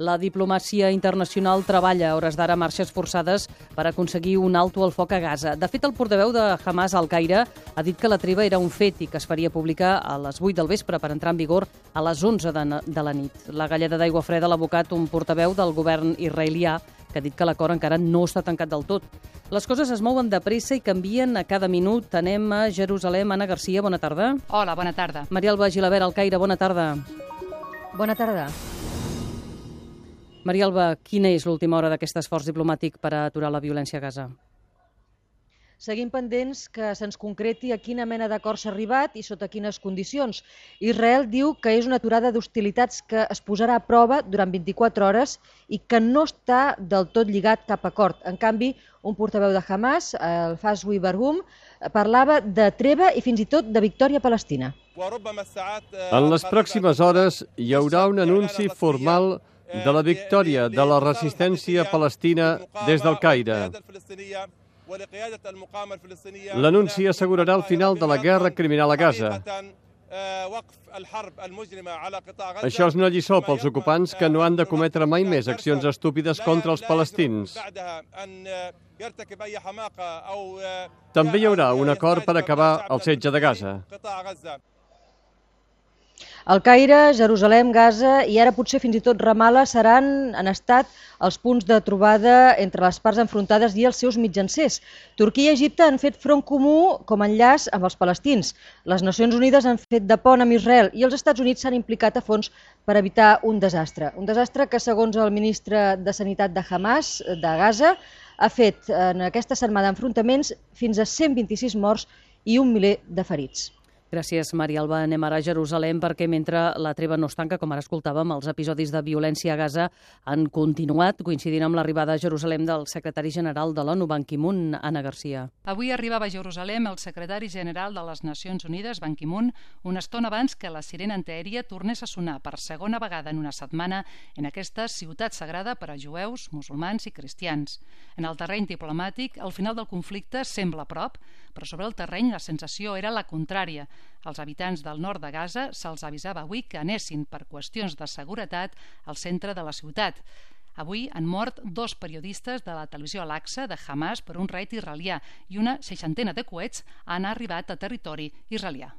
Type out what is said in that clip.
La diplomàcia internacional treballa a hores d'ara marxes forçades per aconseguir un alto al foc a Gaza. De fet, el portaveu de Hamas al Caire ha dit que la treva era un fet i que es faria pública a les 8 del vespre per entrar en vigor a les 11 de, de la nit. La galleda d'aigua freda l'ha abocat un portaveu del govern israelià que ha dit que l'acord encara no està tancat del tot. Les coses es mouen de pressa i canvien a cada minut. Anem a Jerusalem. Anna Garcia, bona tarda. Hola, bona tarda. Maria Alba Gilabert, al Caire, bona tarda. Bona tarda. Maria Alba, quina és l'última hora d'aquest esforç diplomàtic per a aturar la violència a Gaza? Seguim pendents que se'ns concreti a quina mena d'acord s'ha arribat i sota quines condicions. Israel diu que és una aturada d'hostilitats que es posarà a prova durant 24 hores i que no està del tot lligat cap acord. En canvi, un portaveu de Hamas, el Faswi Barhum, parlava de treva i fins i tot de victòria palestina. En les pròximes hores hi haurà un anunci formal de la victòria de la resistència palestina des del Caire. L'anunci assegurarà el final de la guerra criminal a Gaza. Això és una lliçó pels ocupants que no han de cometre mai més accions estúpides contra els palestins. També hi haurà un acord per acabar el setge de Gaza. El Caire, Jerusalem, Gaza i ara potser fins i tot Ramallah seran, en estat, els punts de trobada entre les parts enfrontades i els seus mitjancers. Turquia i Egipte han fet front comú com a enllaç amb els palestins. Les Nacions Unides han fet de pont amb Israel i els Estats Units s'han implicat a fons per evitar un desastre. Un desastre que, segons el ministre de Sanitat de Hamas, de Gaza, ha fet en aquesta setmana d'enfrontaments fins a 126 morts i un miler de ferits. Gràcies, Maria Alba. Anem ara a Jerusalem perquè mentre la treva no es tanca, com ara escoltàvem, els episodis de violència a Gaza han continuat, coincidint amb l'arribada a Jerusalem del secretari general de l'ONU, Ban Ki-moon, Anna Garcia. Avui arribava a Jerusalem el secretari general de les Nacions Unides, Ban Ki-moon, una estona abans que la sirena antiaèria tornés a sonar per segona vegada en una setmana en aquesta ciutat sagrada per a jueus, musulmans i cristians. En el terreny diplomàtic, el final del conflicte sembla a prop, però sobre el terreny la sensació era la contrària. Als habitants del nord de Gaza se'ls avisava avui que anessin per qüestions de seguretat al centre de la ciutat. Avui han mort dos periodistes de la televisió Al-Aqsa de Hamas per un raid israelià i una seixantena de coets han arribat a territori israelià.